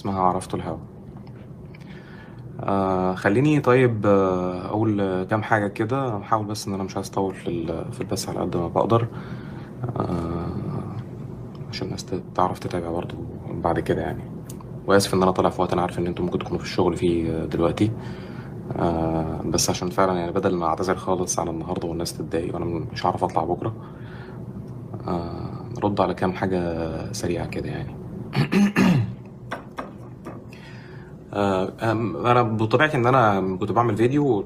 اسمها عرفت الهوى آه خليني طيب آه أقول كام حاجة كده. هحاول بس إن أنا مش عايز أطول في في البث على قد ما بقدر. آه عشان الناس تعرف تتابع برضو بعد كده يعني. وآسف إن أنا طالع في وقت أنا عارف إن أنتم ممكن تكونوا في الشغل فيه دلوقتي. آه بس عشان فعلا يعني بدل ما أعتذر خالص على النهارده والناس تتضايق وأنا مش هعرف أطلع بكرة آه على كام حاجة سريعة كده يعني. أنا بطبيعتي إن أنا كنت بعمل فيديو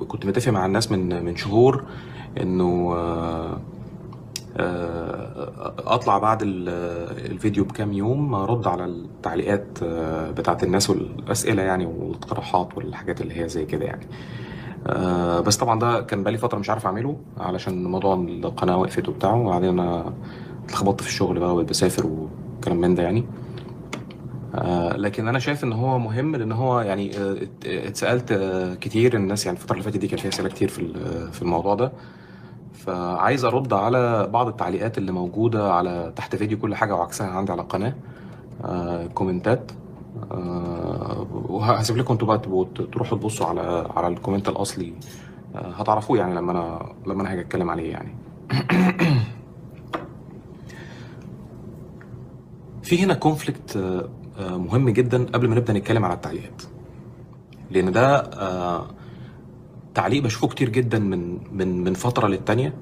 وكنت متفق مع الناس من من شهور إنه آه، آه، أطلع بعد ال- الفيديو بكام يوم أرد على التعليقات آه، بتاعت الناس والأسئلة يعني والاقتراحات والحاجات اللي هي زي كده يعني. آه، بس طبعا ده كان بقالي فترة مش عارف أعمله علشان موضوع القناة وقفت وبتاع وبعدين أنا اتلخبطت في الشغل بقى وبقيت بسافر وكلام من ده يعني. آه، لكن أنا شايف إن هو مهم لأن هو يعني آه، ات- اتسألت آه، كتير الناس يعني الفترة اللي فاتت دي كان فيها أسئلة كتير في في الموضوع ده. فعايز أرد على بعض التعليقات اللي موجودة على تحت فيديو كل حاجة وعكسها عندي على القناة كومنتات. وهسيب لكم أنتوا بقى تروحوا تبصوا على على ال comment الأصلي هتعرفوه يعني لما أنا لما أنا هاجي أتكلم عليه يعني. في هنا كونفليكت مهم جدا قبل ما نبدأ نتكلم على التعليقات. لأن ده آه، تعليق بشوفه كتير جدا من من من فترة للتانية.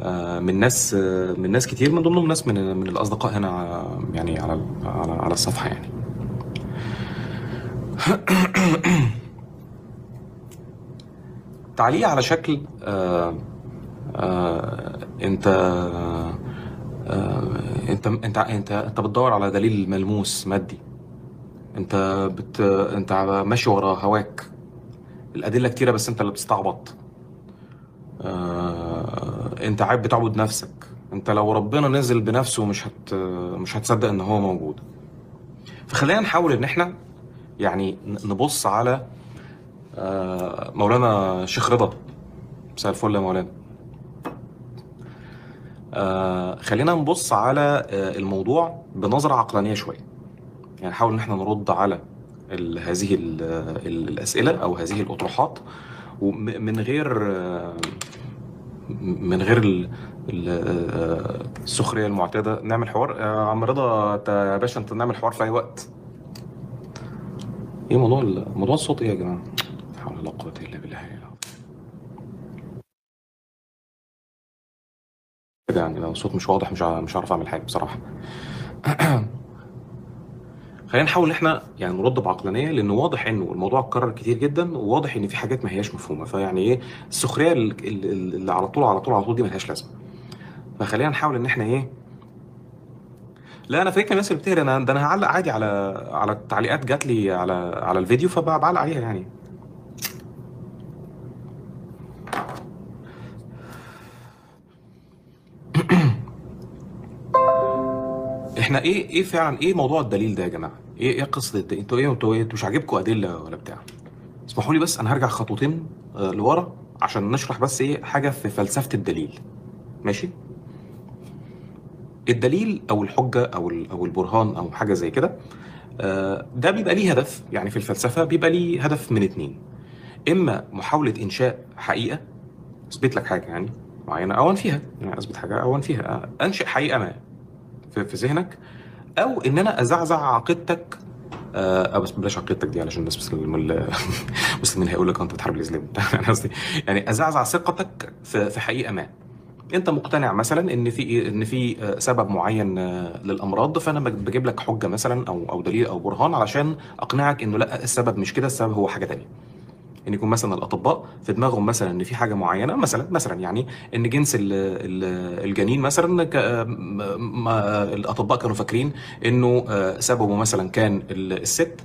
آه، من ناس آه، من ناس كتير من ضمنهم ناس من من الأصدقاء هنا آه، يعني على على على الصفحة يعني. تعليق على شكل آه، آه، انت آه، انت انت انت انت بتدور على دليل ملموس مادي. انت بت انت ماشي ورا هواك. الأدلة كتيرة بس انت اللي بتستعبط. آه، انت عيب بتعبد نفسك. انت لو ربنا نزل بنفسه مش هت مش هتصدق ان هو موجود. فخلينا نحاول ان إحنا يعني نبص على آه، مولانا شيخ رضا. مساء الفل يا مولانا. آه، خلينا نبص على آه، الموضوع بنظرة عقلانية شوية. يعني نحاول إن إحنا نرد على هذه ال- ال- الأسئلة أو هذه الأطروحات وم- من غير آه، من غير آه، السخرية المعتادة نعمل حوار. يا عم رضا يا باشا أنت نعمل حوار في أي وقت. إيه موضوع موضوع الصوت إيه يا جماعة؟ لا حول ولا قوة إلا بالله. كده يعني لو الصوت مش واضح مش مش هعرف أعمل حاجة بصراحة. خلينا نحاول إن إحنا يعني نرد بعقلانية لأنه واضح إنه الموضوع اتكرر كتير جدا وواضح إن في حاجات ما هياش مفهومة. فيعني إيه؟ السخرية ال- ال- اللي على طول على طول على طول دي ما لهاش لازمة. فخلينا نحاول إن إحنا إيه؟ لا أنا فاكر الناس اللي بتهري أنا ده أنا هعلق عادي على على التعليقات جات لي على على الفيديو فبعلق عليها يعني. إحنا إيه إيه فعلا إيه موضوع الدليل ده يا جماعة؟ إيه إيه قصة أنتوا إيه أنتوا إيه أنتوا مش عاجبكم أدلة ولا بتاع؟ اسمحوا لي بس أنا هرجع خطوتين آه، لورا عشان نشرح بس إيه حاجة في فلسفة الدليل. ماشي؟ الدليل أو الحجة أو أو البرهان أو حاجة زي كده آه، ده بيبقى ليه هدف يعني في الفلسفة بيبقى ليه هدف من اتنين. إما محاولة إنشاء حقيقة أثبت لك حاجة يعني معينة أو أنفيها يعني أثبت حاجة أو أنفيها أنشئ حقيقة ما. في, في ذهنك أو إن أنا أزعزع عقيدتك آه، بس بلاش عقيدتك دي علشان الناس مسلم المسلمين هيقول لك أنت بتحارب الإسلام. أنا قصدي يعني أزعزع ثقتك في في حقيقة ما. أنت مقتنع مثلا إن في إن في آه، سبب معين آه، للأمراض فأنا بج- بجيب لك حجة مثلا أو أو دليل أو برهان علشان أقنعك إنه لأ السبب مش كده السبب هو حاجة تانية. إن يكون مثلا الأطباء في دماغهم مثلا إن في حاجة معينة مثلا مثلا يعني إن جنس ال- ال- الجنين مثلا م- ما الأطباء كانوا فاكرين إنه آه، سببه مثلا كان ال- الست.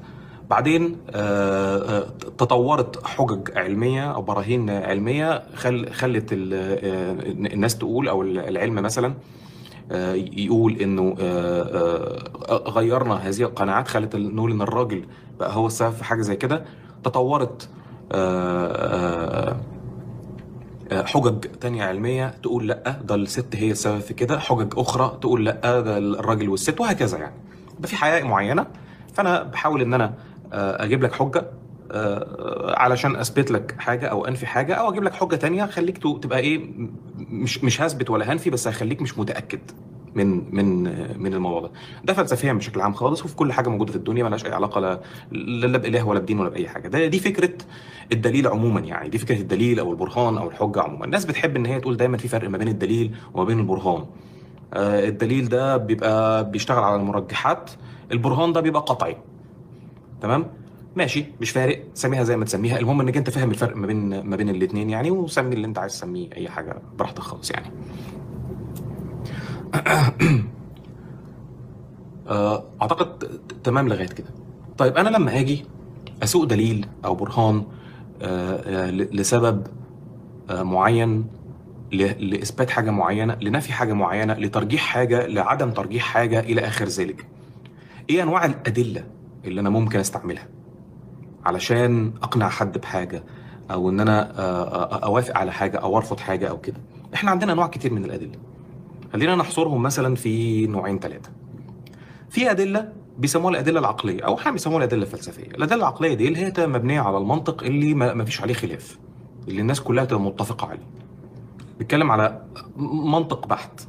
بعدين آه، آه، تطورت حجج علمية أو براهين علمية خل خلت ال- آه، الناس تقول أو العلم مثلا آه، يقول إنه آه، آه، غيرنا هذه القناعات خلت نقول إن الراجل بقى هو السبب في حاجة زي كده. تطورت آه، آه، آه، حجج تانية علمية تقول لأ ده الست هي السبب في كده. حجج أخرى تقول لأ ده الراجل والست وهكذا يعني. ده في حقائق معينة. فأنا بحاول إن أنا آه، أجيب لك آه، علشان أثبت لك حاجة أو أنفي حاجة أو أجيب لك حجة تانية خليك تبقى إيه مش مش هثبت ولا هنفي بس هخليك مش متأكد. من من من الموضوع ده. ده فلسفيا بشكل عام خالص وفي كل حاجة موجودة في الدنيا ملهاش أي علاقة لا لا بإله ولا بدين ولا بأي حاجة. ده دي فكرة الدليل عموما يعني. دي فكرة الدليل أو البرهان أو الحجة عموما. الناس بتحب إن هي تقول دايما في فرق ما بين الدليل وما بين البرهان. آه، الدليل ده بيبقى بيشتغل على المرجحات البرهان ده بيبقى قطعي. تمام؟ ماشي مش فارق. سميها زي ما تسميها. المهم إنك أنت فاهم الفرق ما بين ما بين الاثنين يعني وسمي اللي أنت عايز تسميه أي حاجة براحتك خالص يعني. أعتقد ت- تمام لغاية كده. طيب أنا لما أجي أسوق دليل أو برهان آه، آه، لسبب آه، معين لإثبات حاجة معينة لنفي حاجة معينة لترجيح حاجة لعدم ترجيح حاجة إلى آخر ذلك. إيه أنواع الأدلة اللي أنا ممكن أستعملها علشان أقنع حد بحاجة أو إن أنا آه، آه، أوافق على حاجة أو أرفض حاجة أو كده؟ إحنا عندنا انواع كتير من الأدلة. خلينا نحصرهم مثلا في نوعين ثلاثة في أدلة بيسموها الأدلة العقلية أو أحيانا بيسموها الأدلة الفلسفية. الأدلة العقلية دي اللي هي مبنية على المنطق اللي ما فيش عليه خلاف اللي الناس كلها تبقى متفقة عليه. بيتكلم على منطق بحت.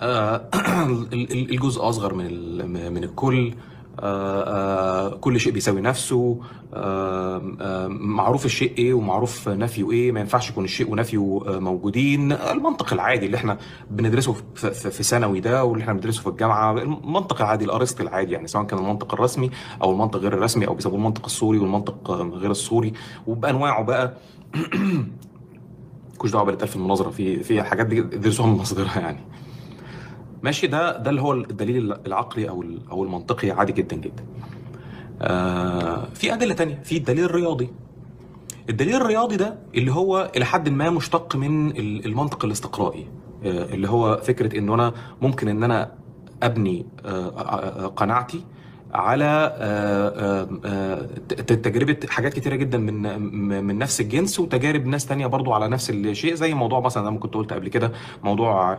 آه، ال- ال- الجزء أصغر من من الكل. كل شيء بيساوي نفسه. آه، آه، معروف الشيء إيه ومعروف نفيه إيه. ما ينفعش يكون الشيء ونفيه آه، موجودين. المنطق العادي اللي إحنا بندرسه في- ثانوي ده واللي إحنا بندرسه في الجامعة المنطق العادي الارسطي العادي يعني سواء كان المنطق الرسمي أو المنطق غير الرسمي أو بيسموه المنطق السوري والمنطق آه، غير السوري. وبأنواعه بقى مالكوش دعوة اتقال في المناظرة في في حاجات دي درسوها من مصادرها يعني. ماشي ده ده اللي هو الدليل العقلي أو أو المنطقي عادي جدا جدا. آه في أدلة تانية في الدليل الرياضي. الدليل الرياضي ده اللي هو إلى حد ما مشتق من ال- المنطق الاستقرائي. آه اللي هو فكرة إن أنا ممكن إن أنا أبني آه آه، قناعتي على آه، آه، آه، تجربه حاجات كتيرة جدا من من نفس الجنس وتجارب ناس تانية برضو على نفس الشيء زي موضوع مثلا ما كنت قلت قبل كده موضوع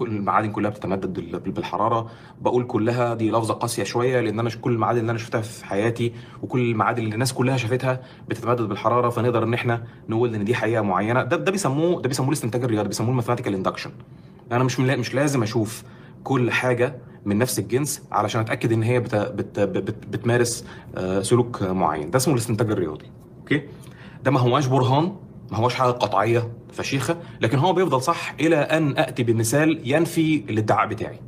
المعادن كلها بتتمدد بال- بالحرارة. بقول كلها دي لفظة قاسية شوية لأن أنا كل المعادن اللي أنا شفتها في حياتي وكل المعادن اللي الناس كلها شافتها بتتمدد بالحرارة فنقدر إن إحنا نقول إن دي حقيقة معينة. ده ده بيسموه ده بيسموه الاستنتاج الرياضي بيسموه ال mathematical induction. أنا مش مش لازم أشوف كل حاجة من نفس الجنس علشان أتأكد إن هي بت بت بت بتمارس آه، سلوك معين. ده اسمه الاستنتاج الرياضي. okay؟ ده ما هواش برهان ما هوش حاجة قطعية فشيخة لكن هو بيفضل صح إلى أن اتي بمثال ينفي الادعاء بتاعي.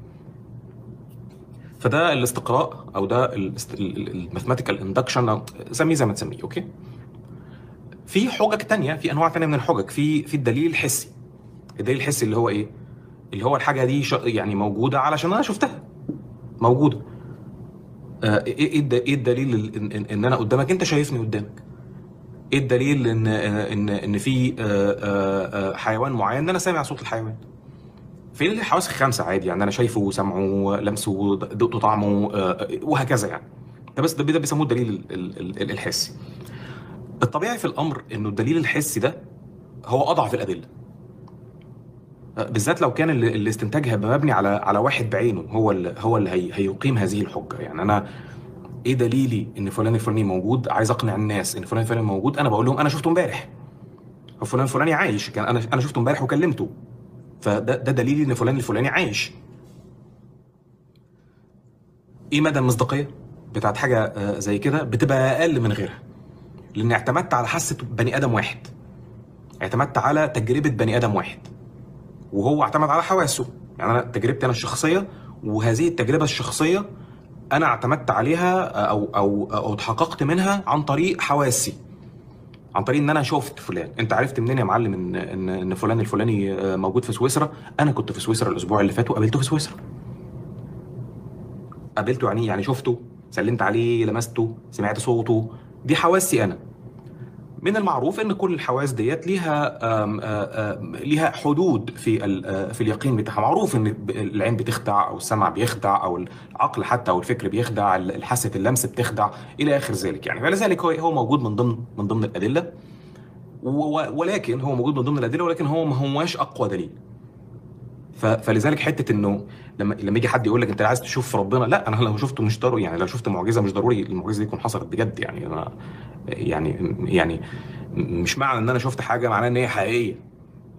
فده الاستقراء أو ده ال mathematical induction سميه زي ما تسميه. okay؟ في حجج تانية في أنواع تانية من الحجج. في في الدليل الحسي. الدليل الحسي اللي هو إيه؟ اللي هو الحاجة دي يعني موجودة علشان أنا شفتها. موجودة. آه، إيه إيه الد- إيه الدليل ال- ان, إن, إن أنا قدامك؟ أنت شايفني قدامك. إيه الدليل ان ان ان في آه، آه، حيوان معين؟ إن أنا سامع صوت الحيوان. في الحواس الخمسة؟ عادي يعني أنا شايفه وسمعه لمسه دقته طعمه وهكذا يعني. ده بس ده بيسموه الدليل ال- ال- ال- الحسي. الطبيعي في الأمر إنه الدليل الحسي ده هو أضعف الأدلة. بالذات لو كان ال- الاستنتاج هيبقى مبني على على واحد بعينه هو اللي هو اللي هي هيقيم هذه الحجة. يعني أنا إيه دليلي إن فلان الفلاني موجود؟ عايز أقنع الناس إن فلان الفلاني موجود أنا بقول لهم أنا شفته إمبارح. فلان الفلاني عايش كان أنا أنا شفته إمبارح وكلمته. فده ده دليلي إن فلان الفلاني عايش. إيه مدى المصداقية بتاعت حاجة آه، زي كده؟ بتبقى أقل من غيرها. لأن اعتمدت على حاسة بني آدم واحد. اعتمدت على تجربة بني آدم واحد. وهو اعتمد على حواسه. يعني أنا تجربتي أنا الشخصية وهذه التجربة الشخصية أنا اعتمدت عليها أو أو أو اتحققت منها عن طريق حواسي. عن طريق إن أنا شفت فلان. أنت عرفت منين يا معلم إن إن إن فلان الفلاني آه، موجود في سويسرا؟ أنا كنت في سويسرا الأسبوع اللي فات وقابلته في سويسرا. قابلته يعني؟ يعني شفته سلمت عليه لمسته سمعت صوته. دي حواسي أنا. من المعروف إن كل الحواس ديت ليها آم، آم، ليها حدود في في اليقين بتاعها. معروف إن العين بتخدع أو السمع بيخدع أو العقل حتى أو الفكر بيخدع حاسه اللمس بتخدع إلى آخر ذلك يعني. فلذلك هو هو موجود من ضمن من ضمن الأدلة. ولكن هو موجود من ضمن الأدلة ولكن هو ما هواش أقوى دليل. فلذلك حتة إنه لما لما يجي حد يقول لك أنت عايز تشوف ربنا لا أنا لو شفته مش ضروري يعني لو شفت معجزة مش ضروري المعجزة دي تكون حصلت بجد يعني أنا يعني يعني مش معنى إن أنا شفت حاجة معناه إن هي حقيقية.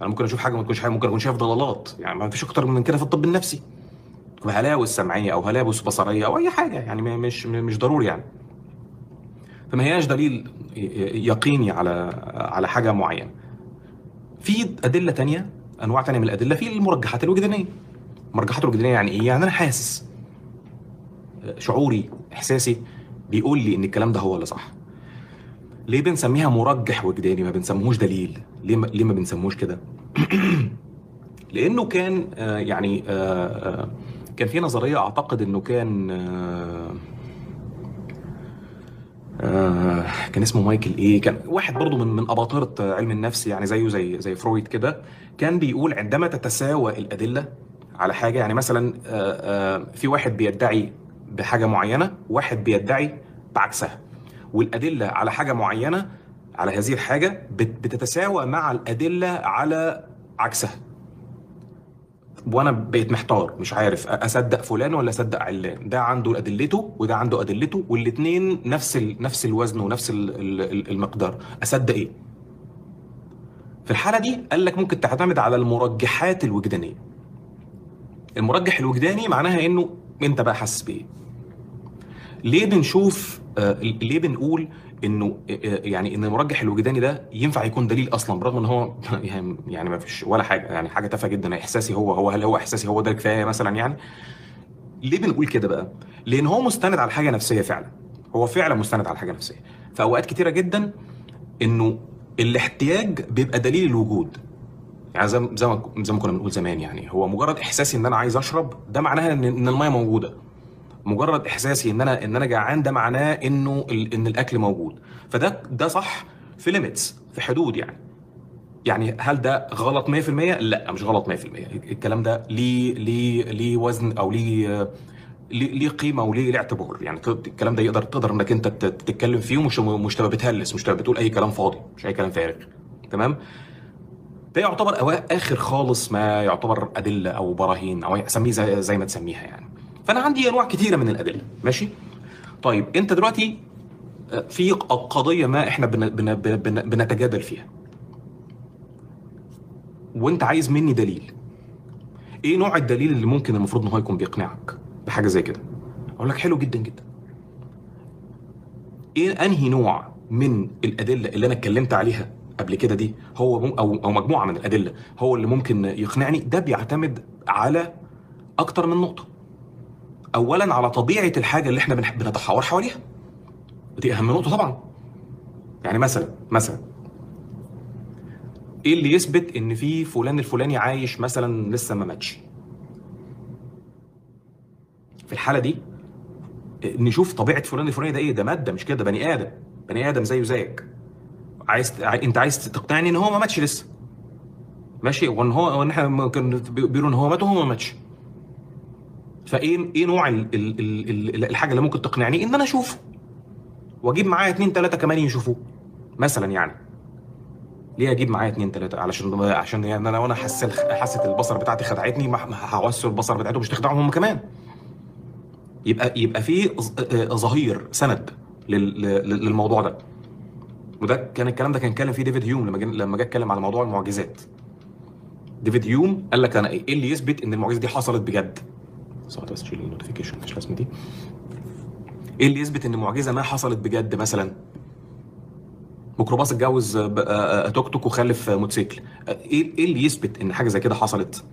أنا ممكن أشوف حاجة ما تكونش حقيقية ممكن أكون شايف ضلالات يعني ما فيش أكتر من كده في الطب النفسي. هلاوس سمعية أو هلاوس بصرية أو أي حاجة يعني مش مش ضروري يعني. فما هياش دليل يقيني على على حاجة معينة. في أدلة تانية أنواع تانية من الأدلة. في المرجحات الوجدانية. المرجحات الوجدانية يعني إيه؟ يعني أنا حاسس شعوري إحساسي بيقول لي إن الكلام ده هو اللي صح. ليه بنسميها مرجح وجداني؟ ما بنسموهوش دليل. ليه ما, ليه ما بنسموهوش كده؟ لأنه كان آه، يعني آه، آه، كان في نظرية أعتقد إنه كان آه، كان اسمه مايكل إيه؟ كان واحد برضه من من أباطرة علم النفس يعني زيه زي زي فرويد كده كان بيقول عندما تتساوى الأدلة على حاجة يعني مثلا آه، آه، في واحد بيدعي بحاجة معينة واحد بيدعي بعكسها. والأدلة على حاجة معينة على هذه الحاجة بت- بتتساوى مع الأدلة على عكسها. وأنا بقيت محتار مش عارف أصدق فلان ولا أصدق علان؟ ده عنده أدلته وده عنده أدلته والاثنين نفس ال... نفس الوزن ونفس ال... ال- المقدار. أصدق إيه؟ في الحالة دي قال لك ممكن تعتمد على المرجحات الوجدانية. المرجح الوجداني معناها إنه أنت بقى حاسس بإيه؟ ليه بنشوف ليه بنقول إنه يعني إن المرجح الوجداني ده ينفع يكون دليل أصلا برغم إن هو يعني يعني ما فيش ولا حاجة يعني حاجة تافهة جدا إحساسي هو هو هل هو إحساسي هو ده كفاية مثلا يعني؟ ليه بنقول كده بقى؟ لأن هو مستند على حاجة نفسية فعلا هو فعلا مستند على حاجة نفسية. في اوقات كتيرة جدا إنه الاحتياج بيبقى دليل الوجود. يعني زي ما زي ما كنا بنقول زمان يعني هو مجرد إحساسي إن أنا عايز أشرب ده معناها إن المية موجودة. مجرد إحساسي إن أنا إن أنا جعان ده معناه إنه إن الأكل موجود. فده ده صح في ليميتس في حدود يعني. يعني هل ده غلط 100% لا مش غلط 100% الكلام ده ليه ليه ليه وزن أو ليه ليه قيمة وليه ليه اعتبار. يعني الكلام ده يقدر تقدر إنك أنت تت- تتكلم فيه ومش مش تبقى بتهلس مش تبقى بتقول أي كلام فاضي مش أي كلام فارغ. تمام؟ ده يعتبر آخر خالص ما يعتبر أدلة أو براهين أو أسميه زي, زي ما تسميها يعني. فأنا عندي أنواع كتيره من الأدلة ماشي؟ طيب أنت دلوقتي آه، في قضية ما إحنا بن بن بن بن بنتجادل فيها. وأنت عايز مني دليل. إيه نوع الدليل اللي ممكن المفروض إن هو يكون بيقنعك بحاجة زي كده؟ أقول لك حلو جدا جدا. إيه أنهي نوع من الأدلة اللي أنا اتكلمت عليها قبل كده دي هو مم أو أو مجموعة من الأدلة هو اللي ممكن يقنعني؟ ده بيعتمد على أكتر من نقطة. اولا على طبيعة الحاجة اللي إحنا بنتحاور حواليها. دي أهم نقطة طبعا. يعني مثلا مثلا. إيه اللي يثبت إن في فلان الفلاني عايش مثلا لسه ما ماتش؟ في الحالة دي نشوف طبيعة فلان الفلاني ده إيه؟ ده مادة مش كده؟ بني آدم. بني آدم زيه زيك. عايز عاي- أنت عايز تقنعني إن هو ما ماتش لسه. ماشي؟ وإن هو وإن إحنا ممكن بيقولوا إن هو مات وهو ما ماتش. فايه إيه نوع ال ال ال ال الحاجة اللي ممكن تقنعني إن أنا أشوفه؟ وأجيب معايا اتنين تلاتة كمان يشوفوه مثلا يعني. ليه أجيب معايا اتنين تلاتة؟ علشان عشان يعني أنا وأنا حاسه حاسه البصر بتاعتي خدعتني هوسع البصر بتاعتهم مش تخدعهم هم كمان. يبقى يبقى في ظ- آه، ظهير سند لل- لل- للموضوع ده. وده كان الكلام ده كان اتكلم فيه ديفيد هيوم لما جه لما جه اتكلم على موضوع المعجزات. ديفيد هيوم قال لك أنا إيه اللي يثبت إن المعجزة دي حصلت بجد؟ صوت بس تشيل ال notification مش لازم دي. إيه اللي يثبت إن معجزة ما حصلت بجد مثلا؟ ميكروباص اتجوز آه، آه، توك توك وخلف موتوسيكل. إيه إيه اللي يثبت إن حاجة زي كده حصلت؟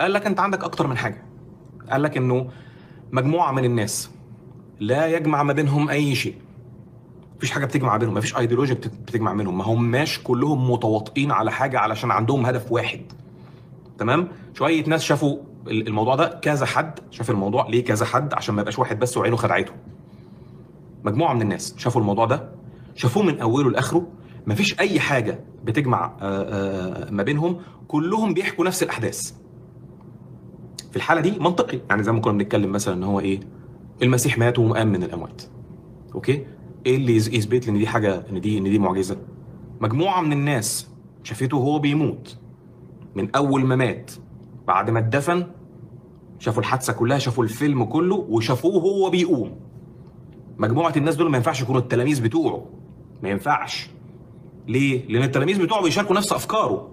قال لك أنت عندك أكتر من حاجة. قال لك إنه مجموعة من الناس لا يجمع ما بينهم أي شيء. مفيش حاجة بتجمع بينهم مفيش أيديولوجيا بت- بتجمع بينهم ما هماش كلهم متواطئين على حاجة علشان عندهم هدف واحد. تمام؟ شوية ناس شافوا الموضوع ده كذا حد شاف الموضوع ليه كذا حد عشان ما يبقاش واحد بس وعينه خدعته مجموعة من الناس شافوا الموضوع ده شافوه من أوله لآخره. مفيش أي حاجة بتجمع آه، آه، ما بينهم. كلهم بيحكوا نفس الأحداث. في الحالة دي منطقي. يعني زي ما كنا بنتكلم مثلا إن هو إيه المسيح مات وقام من الأموات. أوكي؟ إيه اللي يثبت لي إن دي حاجة إن دي إن دي معجزة؟ مجموعة من الناس شافته وهو بيموت من أول ما مات بعد ما اتدفن شافوا الحادثة كلها شافوا الفيلم كله وشافوه هو بيقوم. مجموعة الناس دول ما ينفعش يكونوا التلاميذ بتوعه. ما ينفعش. ليه؟ لأن التلاميذ بتوعه بيشاركوا نفس أفكاره.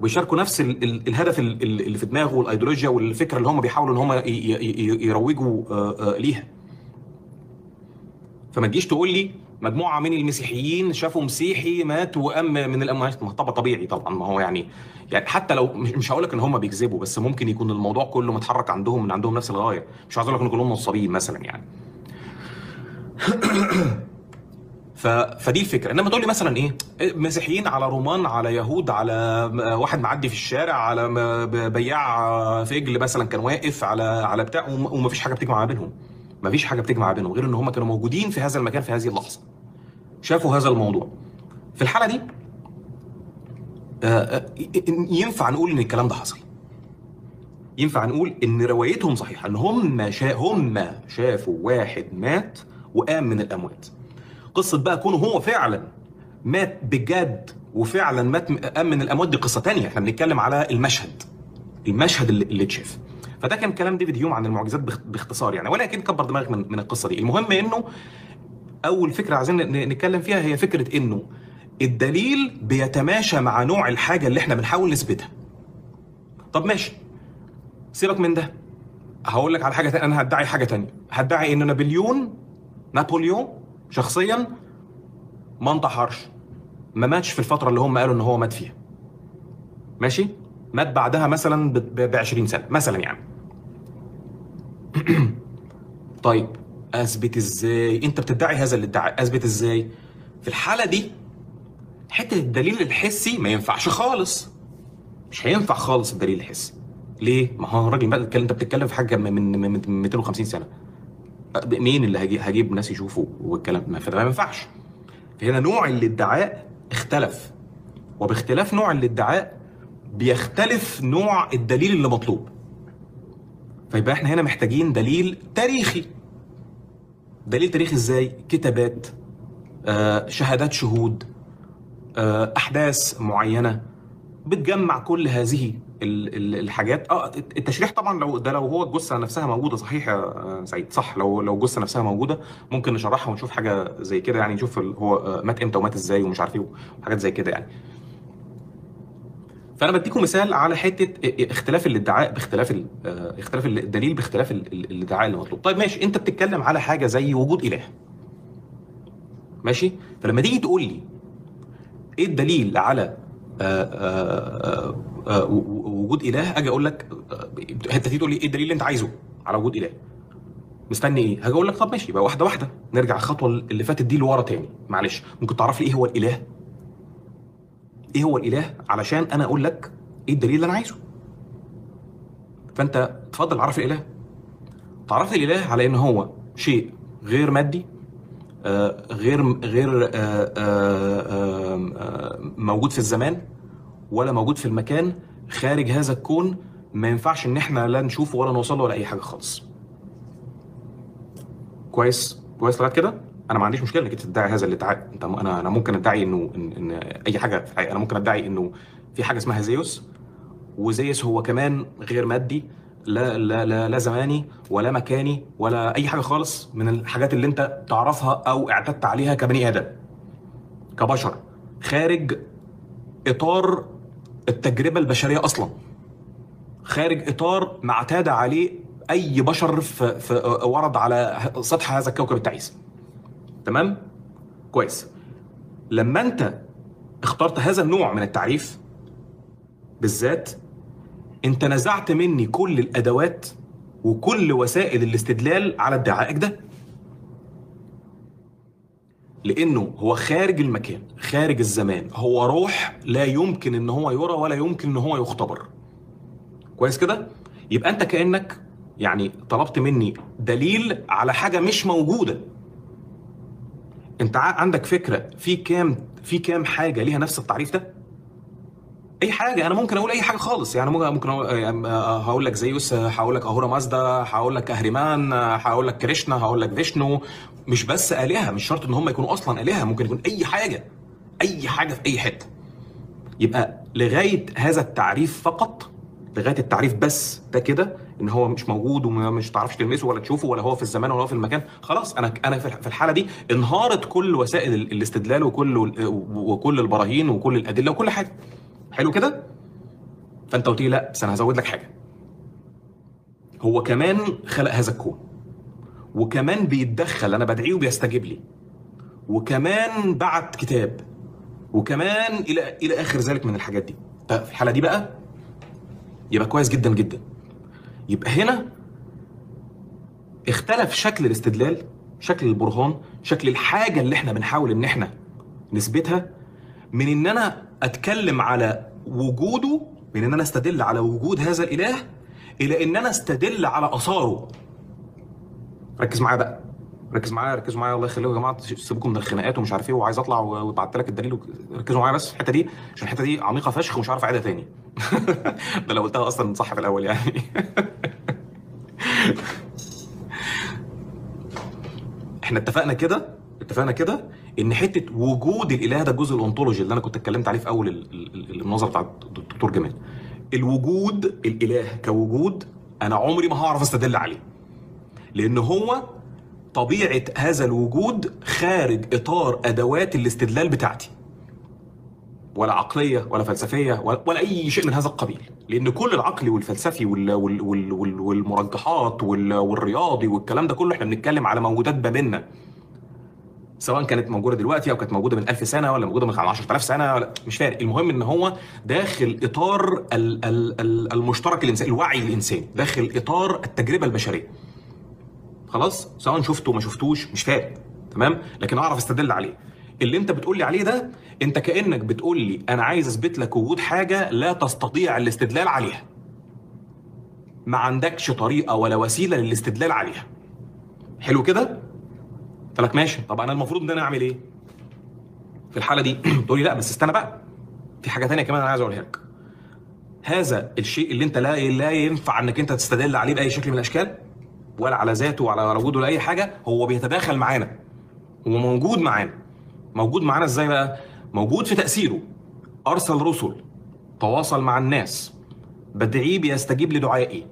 وبيشاركوا نفس ال ال الهدف ال- ال- اللي في دماغه والايديولوجيا والفكرة اللي هم بيحاولوا إن هم يروجوا آه، آه، ليها. فما تجيش تقول لي مجموعة من المسيحيين شافوا مسيحي مات وقام من الاموات طبعا طبيعي طبعا. ما هو يعني يعني حتى لو مش هقول لك إن هم بيكذبوا بس ممكن يكون الموضوع كله متحرك عندهم من عندهم نفس الغاية. مش عايز أقول لك إن كلهم نصابين مثلا يعني. ف... فدي الفكرة. إنما تقول لي مثلا إيه؟ مسيحيين على رومان على يهود على واحد معدي في الشارع على بياع فجل مثلا كان واقف على على بتاع وم- ومفيش حاجة بتجمع ما بينهم. مفيش حاجة بتجمع بينهم غير إن هم كانوا موجودين في هذا المكان في هذه اللحظة. شافوا هذا الموضوع. في الحالة دي آه، آه، ينفع نقول إن الكلام ده حصل. ينفع نقول إن روايتهم صحيحة إن هم شا... هم شافوا واحد مات وقام من الأموات. قصة بقى كونه هو فعلا مات بجد وفعلا مات قام من الأموات دي قصة تانية. إحنا بنتكلم على المشهد. المشهد اللي اتشاف. فده كان كلام ديفيد هيوم عن المعجزات باخ- باختصار يعني ولكن كبر دماغك من, من القصة دي. المهم إنه أول فكرة عايزين نتكلم فيها هي فكرة إنه الدليل بيتماشى مع نوع الحاجة اللي إحنا بنحاول نثبتها. طب ماشي. سيبك من ده. هقول لك على حاجة تانية. أنا هدعي حاجة تانية. هدعي ان نابليون نابليون شخصيا ما انتحرش. ما ماتش في الفترة اللي هم قالوا إن هو مات فيها. ماشي؟ مات بعدها مثلا ب 20 سنة مثلا يعني. طيب اثبت إزاي انت بتدعي هذا الادعاء. اثبت إزاي في الحالة دي حتة الدليل الحسي ما ينفعش خالص. مش هينفع خالص الدليل الحسي. ليه؟ ما هو الراجل بقى انت بتتكلم في حاجة من من من 250 سنة. مين اللي هجيب, هجيب ناس يشوفوا والكلام ما فده ما ينفعش. هنا نوع الادعاء اختلف. وباختلاف نوع الادعاء بيختلف نوع الدليل اللي مطلوب. فيبقى إحنا هنا محتاجين دليل تاريخي. دليل تاريخي إزاي؟ كتابات آه، شهادات شهود آه، أحداث معينة. بتجمع كل هذه ال- ال- الحاجات. آه التشريح طبعا لو ده لو هو الجثة نفسها موجودة صحيح يا سعيد؟ صح لو لو الجثة نفسها موجودة ممكن نشرحها ونشوف حاجة زي كده يعني نشوف هو مات إمتى ومات إزاي ومش عارف إيه وحاجات زي كده يعني. فانا بديكم مثال على حتة اختلاف الادعاء باختلاف آه، اختلاف الدليل باختلاف ال- ال- الادعاء اللي مطلوب. طيب ماشي انت بتتكلم على حاجة زي وجود إله. ماشي؟ فلما تيجي تقول لي إيه الدليل على آه، آه، آه، و- و- وجود إله أجي أقول لك آه، أنت تيجي تقول لي إيه الدليل اللي أنت عايزه على وجود إله؟ مستني إيه؟ هاجي أقول لك طب ماشي يبقى واحدة واحدة. نرجع الخطوة اللي فاتت دي لورا تاني. معلش ممكن تعرف لي إيه هو الإله؟ إيه هو الإله علشان أنا أقول لك إيه الدليل اللي أنا عايزه؟ فأنت اتفضل عرف الإله. تعرف لي الإله على إن هو شيء غير مادي آه، غير غير آه، آه، آه، موجود في الزمان ولا موجود في المكان خارج هذا الكون. ما ينفعش إن إحنا لا نشوفه ولا نوصل له ولا أي حاجة خالص. كويس؟ كويس لغاية كده؟ أنا ما عنديش مشكلة إنك تدعي هذا الادعاء أنت أنا أنا ممكن أدعي إنه إن, إن أي حاجة. أنا ممكن أدعي إنه في حاجة اسمها زيوس وزيوس هو كمان غير مادي لا لا لا لا زماني ولا مكاني ولا أي حاجة خالص من الحاجات اللي أنت تعرفها أو اعتدت عليها كبني آدم كبشر خارج إطار التجربة البشرية أصلا خارج إطار ما اعتاد عليه أي بشر في, في ورد على سطح هذا الكوكب التعيس تمام؟ كويس. لما انت اخترت هذا النوع من التعريف بالذات انت نزعت مني كل الأدوات وكل وسائل الاستدلال على ادعائك ده. لأنه هو خارج المكان خارج الزمان. هو روح لا يمكن إن هو يرى ولا يمكن إن هو يختبر. كويس كده؟ يبقى أنت كأنك يعني طلبت مني دليل على حاجة مش موجودة. انت عندك فكرة في كام في كام حاجة ليها نفس التعريف ده؟ أي حاجة أنا ممكن أقول أي حاجة خالص. يعني ممكن ممكن يعني آه، هقول لك زيوس آه، هقول لك أهورا مازدا هقول لك أهريمان آه، هقول لك كريشنا هقول لك فيشنو. مش بس آلهة مش شرط إن هم يكونوا أصلا آلهة ممكن يكون أي حاجة أي حاجة في أي حتة. يبقى لغاية هذا التعريف فقط لغاية التعريف بس ده كده إن هو مش موجود ومش تعرفش تلمسه ولا تشوفه ولا هو في الزمان ولا هو في المكان خلاص أنا أنا في الحالة دي انهارت كل وسائل الاستدلال وكل وكل البراهين وكل الأدلة وكل حاجة. حلو كده؟ فأنت قلت لي لا بس أنا هزود لك حاجة. هو كمان خلق هذا الكون وكمان بيتدخل أنا بدعيه وبيستجيب لي وكمان بعت كتاب وكمان إلى إلى آخر ذلك من الحاجات دي. في الحالة دي بقى يبقى كويس جدا جدا. يبقى هنا اختلف شكل الاستدلال شكل البرهان شكل الحاجة اللي إحنا بنحاول إن إحنا نثبتها من إن أنا أتكلم على وجوده من إن أنا أستدل على وجود هذا الإله إلى إن أنا أستدل على آثاره. ركز معايا بقى. ركز معايا ركزوا معايا الله يخليكم يا جماعة. سيبكم من الخناقات ومش عارف إيه وعايز أطلع وبعت لك الدليل ركزوا معايا بس الحتة دي عشان الحتة دي عميقة فشخ ومش عارف أعيدها تاني. ده لو قلتها أصلا صح في الأول يعني. إحنا اتفقنا كده؟ اتفقنا كده؟ إن حتة وجود الإله ده الجزء الأنطولوجي اللي أنا كنت اتكلمت عليه في أول المناظره بتاع الدكتور جمال. الوجود الإله كوجود أنا عمري ما هعرف أستدل عليه. لأن هو طبيعة هذا الوجود خارج إطار أدوات الاستدلال بتاعتي. ولا عقلية ولا فلسفية ولا, أي شيء من هذا القبيل. لأن كل العقلي والفلسفي وال وال وال والمرجحات وال والرياضي والكلام ده كله إحنا بنتكلم على موجودات ما بيننا سواء كانت موجودة دلوقتي أو كانت موجودة من 1000 سنة ولا موجودة من 10000 سنة ولا مش فارق. المهم إن هو داخل إطار ال ال المشترك الانساني الوعي الإنساني. داخل إطار التجربة البشرية. خلاص سواء شفته ما شفتوش مش فارق تمام؟ لكن أعرف أستدل عليه. اللي أنت بتقول لي عليه ده أنت كأنك بتقول لي أنا عايز أثبت لك وجود حاجة لا تستطيع الاستدلال عليها. ما عندكش طريقة ولا وسيلة للاستدلال عليها. حلو كده؟ قلت لك ماشي. طب أنا المفروض إن أنا أعمل إيه؟ في الحالة دي تقول لي لا بس استنى بقى. في حاجة ثانية كمان أنا عايز أقولها لك. هذا الشيء اللي أنت لا لا ينفع إنك أنت تستدل عليه بأي شكل من الأشكال. ولا على ذاته ولا على وجوده ولا أي حاجة هو بيتداخل معانا. هو موجود معانا. موجود معانا إزاي بقى؟ موجود في تأثيره. أرسل رسل تواصل مع الناس. بدعيه بيستجيب لدعائي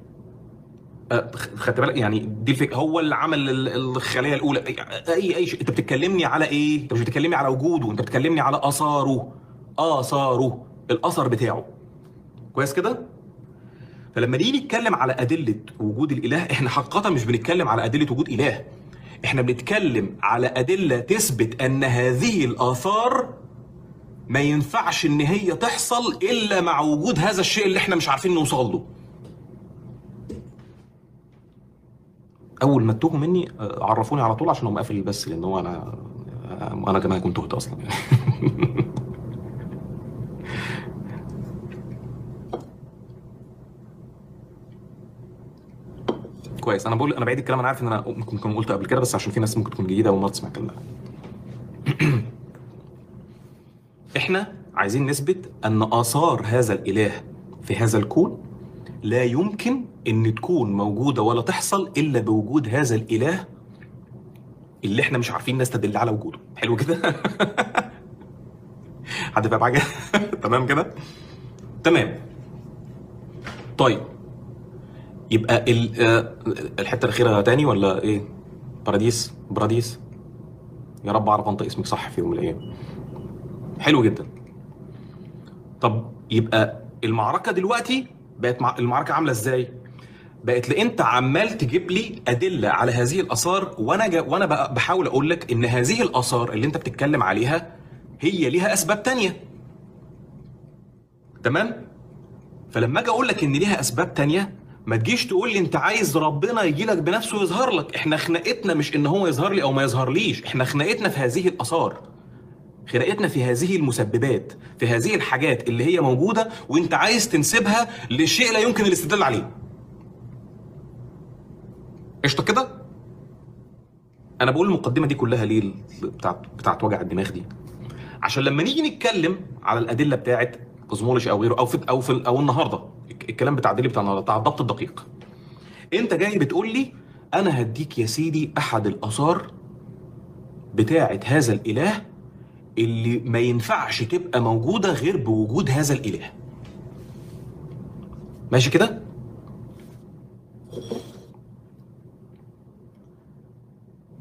أه، خدت بالك؟ يعني دي الفكرة هو اللي عمل الخلية الأولى. اي اي شيء. أنت بتتكلمني على إيه؟ أنت مش بتكلمني على وجوده. أنت بتكلمني على آثاره. آثاره. الآثر بتاعه. كويس كده؟ فلما نيجي نتكلم على أدلة وجود الإله إحنا حقيقة مش بنتكلم على أدلة وجود إله. إحنا بنتكلم على أدلة تثبت أن هذه الآثار ما ينفعش إن هي تحصل إلا مع وجود هذا الشيء اللي إحنا مش عارفين نوصل له. أول ما تتوهوا مني عرفوني على طول عشان هم قافل بس لأن هو أنا أنا كمان كنت تهت أصلا. يعني كويس. أنا بقول أنا بعيد الكلام أنا عارف إن أنا ممكن كنت قلت قبل كده بس عشان في ناس ممكن تكون جديدة اول مره تسمع الكلام إحنا عايزين نثبت أن آثار هذا الإله في هذا الكون لا يمكن إن تكون موجودة ولا تحصل إلا بوجود هذا الإله اللي إحنا مش عارفين نستدل على وجوده. حلو كده؟ حد فاهم حاجة؟ تمام كده؟ تمام. طيب. يبقى آه، الحتة الأخيرة تاني ولا إيه؟ باراديس. براديس يا رب أعرف أنطق اسمك صح في يوم من الأيام. حلو جدا. طب يبقى المعركة دلوقتي بقت مع... المعركة عاملة إزاي؟ بقت أنت عمال تجيب لي أدلة على هذه الآثار وأنا جا... وأنا بحاول أقول لك إن هذه الآثار اللي أنت بتتكلم عليها هي ليها أسباب تانية. تمام؟ فلما أجي أقول لك إن ليها أسباب تانية ما تجيش تقول لي انت عايز ربنا يجي لك بنفسه ويظهر لك. إحنا خناقتنا مش ان هو يظهر لي أو ما يظهرليش. إحنا خناقتنا في هذه الآثار. خناقتنا في هذه المسببات في هذه الحاجات اللي هي موجودة وانت عايز تنسبها لشيء لا يمكن الاستدلال عليه. قشطة كده؟ أنا بقول المقدمة دي كلها ليه؟ بتاعت بتاعت وجع الدماغ دي. عشان لما نيجي نتكلم على الأدلة بتاعت كوزمولوجي أو غيره أو في أو في أو النهارده. الكلام بتاع الدليل بتاع النهارده بتاع الضبط الدقيق. أنت جاي بتقول لي أنا هديك يا سيدي أحد الآثار بتاعة هذا الإله اللي ما ينفعش تبقى موجودة غير بوجود هذا الإله. ماشي كده؟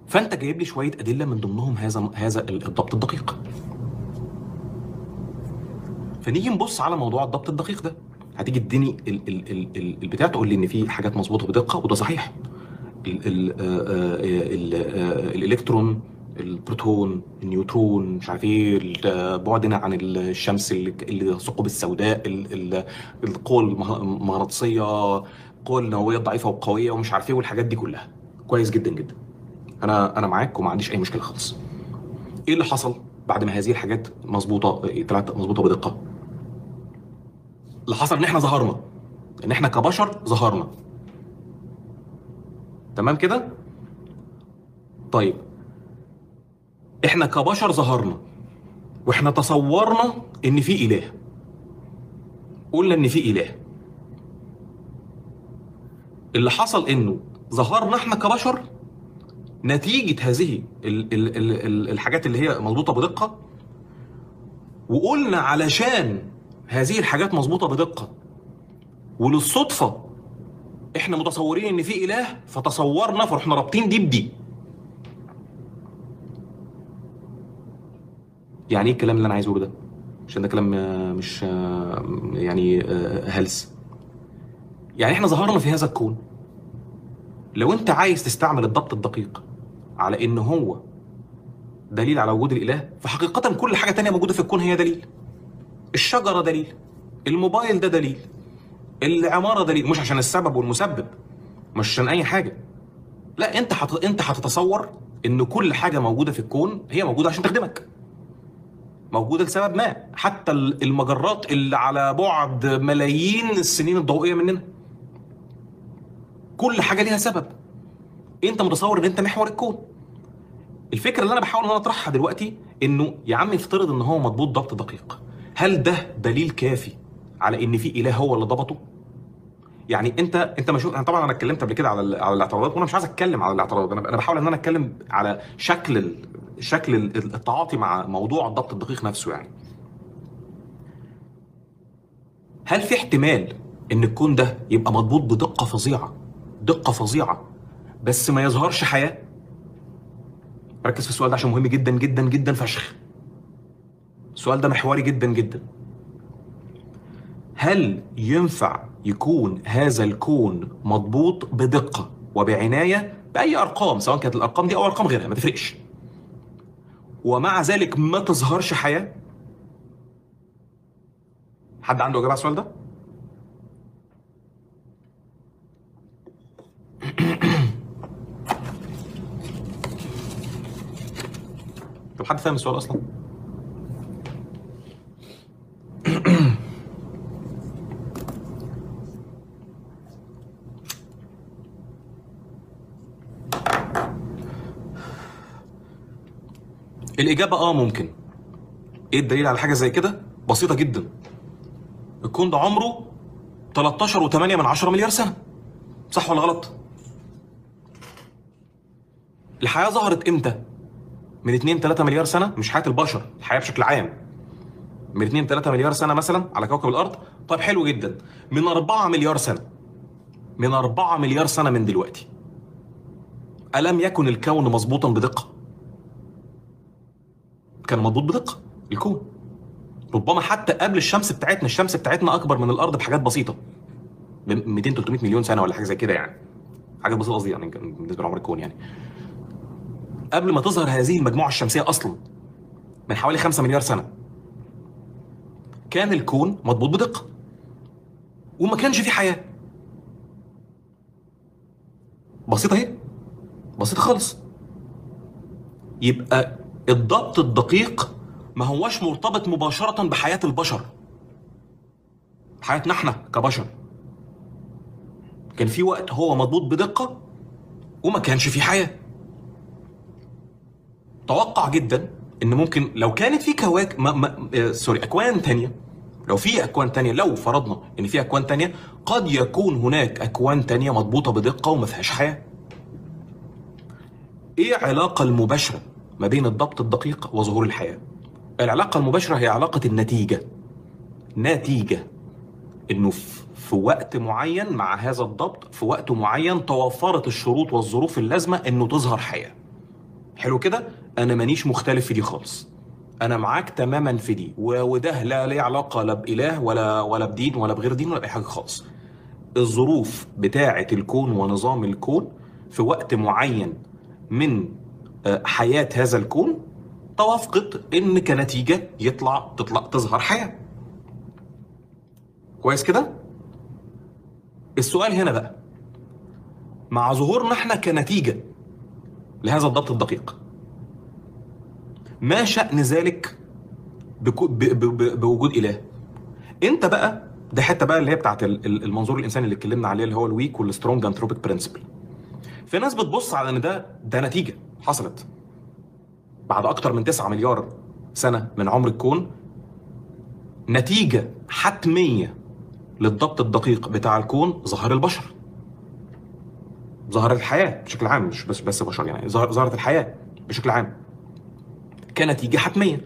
فأنت جايب لي شوية أدلة من ضمنهم هذا هذا الضبط الدقيق. فنيجي نبص على موضوع الضبط الدقيق ده. هتيجي تديني ال- ال- ال- ال- البتاع تقول لي إن في حاجات مظبوطة بدقة وده صحيح. آه، آه، آه، الإلكترون البروتون النيوترون مش عارف إيه بعدنا عن الشمس الثقوب السوداء ال- ال- القوى المغ- المغناطيسية القوى النووية الضعيفة والقوية ومش عارف إيه والحاجات دي كلها. كويس جدا جدا. أنا أنا معاك وما عنديش أي مشكلة خالص. إيه اللي حصل بعد ما هذه الحاجات مظبوطة طلعت مظبوطة بدقة؟ اللي حصل إن إحنا ظهرنا. إن إحنا كبشر ظهرنا. تمام كده؟ طيب. إحنا كبشر ظهرنا. وإحنا تصورنا إن في إله. قلنا إن في إله. اللي حصل إنه ظهرنا إحنا كبشر نتيجة هذه ال ال ال ال الحاجات اللي هي مظبوطة بدقة وقلنا علشان هذه الحاجات مظبوطة بدقة. وللصدفة إحنا متصورين إن في إله فتصورنا فرحنا رابطين دي بدي. يعني إيه الكلام اللي أنا عايز أقوله ده؟ عشان ده كلام آه، مش آه، يعني آه، هلس. يعني إحنا ظهرنا في هذا الكون. لو أنت عايز تستعمل الضبط الدقيق على إن هو دليل على وجود الإله فحقيقة كل حاجة تانية موجودة في الكون هي دليل. الشجرة دليل الموبايل ده دليل العمارة دليل مش عشان السبب والمسبب مش عشان أي حاجة. لا أنت حت... أنت هتتصور إن كل حاجة موجودة في الكون هي موجودة عشان تخدمك. موجودة لسبب ما حتى ال- المجرات اللي على بعد ملايين السنين الضوئية مننا. كل حاجة ليها سبب. أنت متصور إن أنت محور الكون. الفكرة اللي أنا بحاول إن أنا أطرحها دلوقتي إنه يا عم افترض إن هو مضبوط ضبط دقيق. هل ده دليل كافي على إن في إله هو اللي ضبطه يعني أنت أنت ما شو... أنا طبعا أنا اتكلمت قبل كده على. على الاعتراضات وأنا مش عايز أتكلم على الاعتراضات أنا أنا بحاول إن أنا أتكلم على شكل. شكل ال- التعاطي مع موضوع الضبط الدقيق نفسه يعني هل في احتمال إن الكون ده يبقى مضبوط بدقة فظيعة دقة فظيعة بس ما يظهرش حياة ركز في السؤال ده عشان مهم جدا جدا جدا فشخ السؤال ده محوري جدا جدا هل ينفع يكون هذا الكون مضبوط بدقة وبعناية بأي أرقام سواء كانت الأرقام دي أو أرقام غيرها ما تفرقش ومع ذلك ما تظهرش حياة حد عنده إجابة على السؤال ده؟ طب حد فاهم السؤال أصلا؟ الإجابة آه ممكن. إيه الدليل على حاجة زي كده؟ بسيطة جدا. الكون ده عمره 13 و8 من 10 مليار سنة. صح ولا غلط؟ الحياة ظهرت إمتى؟ من 2 3 مليار سنة مش حياة البشر، الحياة بشكل عام. من 2 3 مليار سنة مثلا على كوكب الأرض، طيب حلو جدا. من 4 مليار سنة. من 4 مليار سنة من دلوقتي. ألم يكن الكون مظبوطا بدقة؟ كان مضبوط بدقة الكون ربما حتى قبل الشمس بتاعتنا الشمس بتاعتنا أكبر من الأرض بحاجات بسيطة ب 200 300 مليون سنة ولا حاجة زي كده يعني حاجات بسيطة قصدي يعني بالنسبة لعمر الكون يعني قبل ما تظهر هذه المجموعة الشمسية أصلا من حوالي 5 مليار سنة كان الكون مضبوط بدقة. وما كانش فيه حياة. بسيطة اهي. بسيطة خالص. يبقى الضبط الدقيق ما هوش مرتبط مباشرة بحياة البشر. حياتنا إحنا كبشر. كان في وقت هو مضبوط بدقة وما كانش في حياة. توقع جدا إن ممكن لو كانت في كواكب آه سوري أكوان تانية لو في أكوان تانية لو فرضنا إن في أكوان تانية قد يكون هناك أكوان تانية مضبوطة بدقة وما فيهاش حياة إيه العلاقة المباشرة ما بين الضبط الدقيق وظهور الحياة؟ العلاقة المباشرة هي علاقة النتيجة. نتيجة. إنه في وقت معين مع هذا الضبط في وقت معين توفرت الشروط والظروف اللازمة إنه تظهر حياة حلو كده أنا مانيش مختلف في دي خالص أنا معاك تماما في دي. وده لا ليه علاقة لا بإله ولا ولا بدين ولا بغير دين ولا بأي حاجة خالص. الظروف بتاعة الكون ونظام الكون في وقت معين من آه، حياة هذا الكون توافقت إن كنتيجة يطلع تطلع تظهر حياة. كويس كده؟ السؤال هنا بقى. مع ظهورنا إحنا كنتيجة لهذا الضبط الدقيق ما شأن ذلك بوجود إله؟ إنت بقى ده حتة بقى اللي هي بتاعت ال- ال- المنظور الإنساني اللي اتكلمنا عليه اللي هو ال weak وال strong anthropic principle في ناس بتبص على إن ده ده نتيجة حصلت. بعد أكتر من 9 مليار سنة من عمر الكون نتيجة حتمية للضبط الدقيق بتاع الكون ظهر البشر. ظهر الحياة بشكل عام مش بس بس بشر يعني ظهر- ظهرت الحياة بشكل عام. كنتيجه حتميه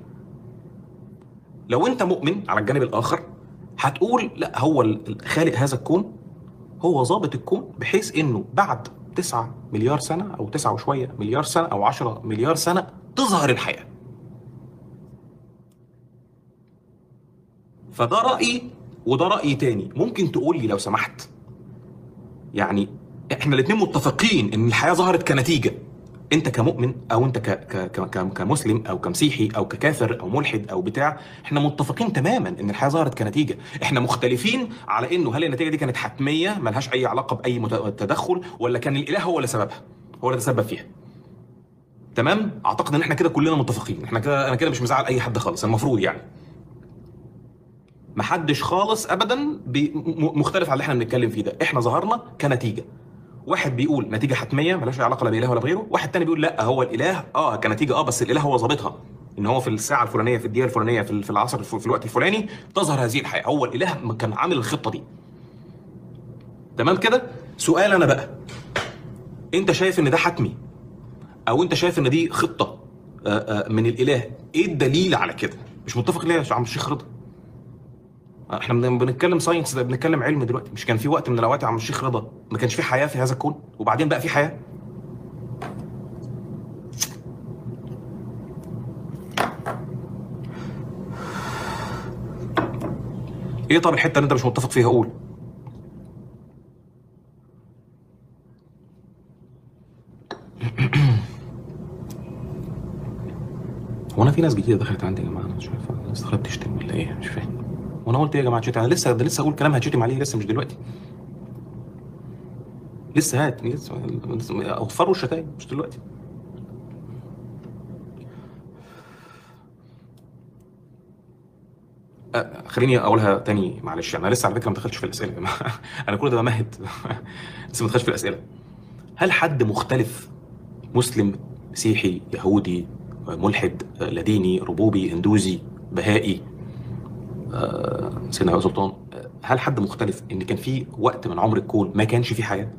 لو أنت مؤمن على الجانب الآخر هتقول لا هو ال- خالق هذا الكون هو ظابط الكون بحيث إنه بعد 9 مليار سنة أو 9 وشوية مليار سنة أو 10 مليار سنة تظهر الحياة. فده رايي وده رأي تاني. ممكن تقول لي لو سمحت يعني إحنا الاثنين متفقين إن الحياة ظهرت كنتيجة. انت كمؤمن أو انت كمسلم أو كمسيحي أو ككافر أو ملحد أو بتاع إحنا متفقين تماما ان الحياة ظهرت كنتيجة. إحنا مختلفين على انه هل النتيجة دي كانت حتمية ملهاش اي علاقة بأي تدخل ولا كان الإله هو اللي سببها هو اللي تسبب فيها. تمام؟ اعتقد ان إحنا كده كلنا متفقين. إحنا كده أنا كده مش مزعل اي حد خالص المفروض يعني. محدش خالص ابدا مختلف على اللي إحنا بنتكلم فيه ده. إحنا ظهرنا كنتيجة. واحد بيقول نتيجة حتمية ملهاش علاقة لا بإله ولا بغيره. واحد تاني بيقول لا هو الإله. آه كنتيجة آه بس الإله هو ظابطها. إن هو في الساعة الفلانية في الدقيقة الفلانية في ال- في العصر في الوقت الفلاني تظهر هذه الحياة. هو الإله كان عامل الخطة دي. تمام كده؟ سؤال أنا بقى. أنت شايف إن ده حتمي؟ أو أنت شايف إن دي خطة؟ آه، آه، من الإله. إيه الدليل على كده؟ مش متفق ليه يا عم الشيخ رضا؟ إحنا بن- بنتكلم ساينس ده بنتكلم علم دلوقتي. مش كان في وقت من الأوقات يا عم الشيخ رضا ما كانش في حياة في هذا الكون؟ وبعدين بقى في حياة؟ إيه طب الحتة اللي أنت مش متفق فيها؟ قول. هو أنا في ناس جديده دخلت عندي يا جماعة أنا مش عارف الناس دخلت تشتم ولا إيه؟ مش فاهم. وأنا قلت إيه يا جماعة تشتم أنا لسه ده لسه أقول كلام هتشتم عليه لسه مش دلوقتي. لسه هات لسه اوفروا الشتايم مش دلوقتي. خليني أقولها تاني معلش أنا لسه على فكرة ما دخلتش في الأسئلة أنا كل ده بمهد. لسه ما دخلتش في الأسئلة. هل حد مختلف؟ مسلم مسيحي يهودي ملحد لا ديني ربوبي هندوزي بهائي سيدنا بقى سلطان آه، هل حد مختلف إن كان في وقت من عمر الكون ما كانش فيه حياة؟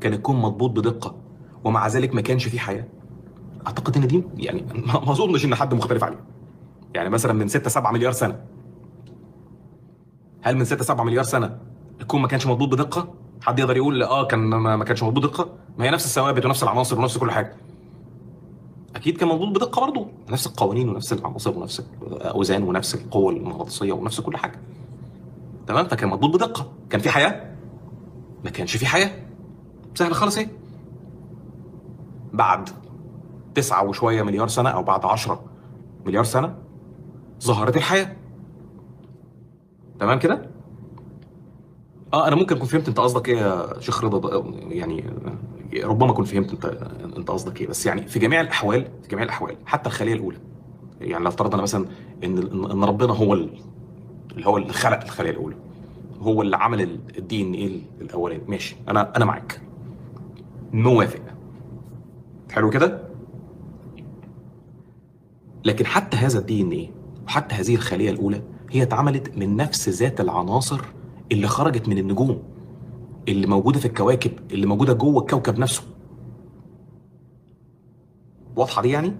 كان الكون مضبوط بدقة ومع ذلك ما كانش فيه حياة؟ أعتقد إن دي يعني ما أظنش إن حد مختلف عليه. يعني مثلا من 6 7 مليار سنة هل من 6 7 مليار سنة الكون ما كانش مضبوط بدقة؟ حد يقدر يقول آه كان ما كانش مضبوط بدقة؟ ما هي نفس الثوابت ونفس العناصر ونفس كل حاجة. أكيد كان مضبوط بدقة برضه. نفس القوانين ونفس العناصر ونفس الأوزان ونفس القوة المغناطيسية ونفس كل حاجة. تمام؟ فكان مضبوط بدقة. كان في حياة؟ ما كانش في حياة. سهل خالص إيه؟ بعد تسعة وشوية مليار سنة أو بعد عشرة مليار سنة ظهرت الحياة. تمام كده؟ آه أنا ممكن أكون فهمت أنت قصدك إيه يا شيخ رضا؟ يعني ربما أكون فهمت أنت أنت قصدك إيه بس يعني في جميع الأحوال في جميع الأحوال حتى الخلية الأولى يعني لو افترضنا مثلا إن إن ربنا هو ال- اللي هو اللي خلق الخلية الأولى هو اللي عمل الدي ان إيه الأولاني. ماشي. أنا أنا معاك. موافق. حلو كده؟ لكن حتى هذا الدي ان إيه وحتى هذه الخلية الأولى هي اتعملت من نفس ذات العناصر اللي خرجت من النجوم. اللي موجودة في الكواكب اللي موجودة جوه الكوكب نفسه. واضحة دي يعني؟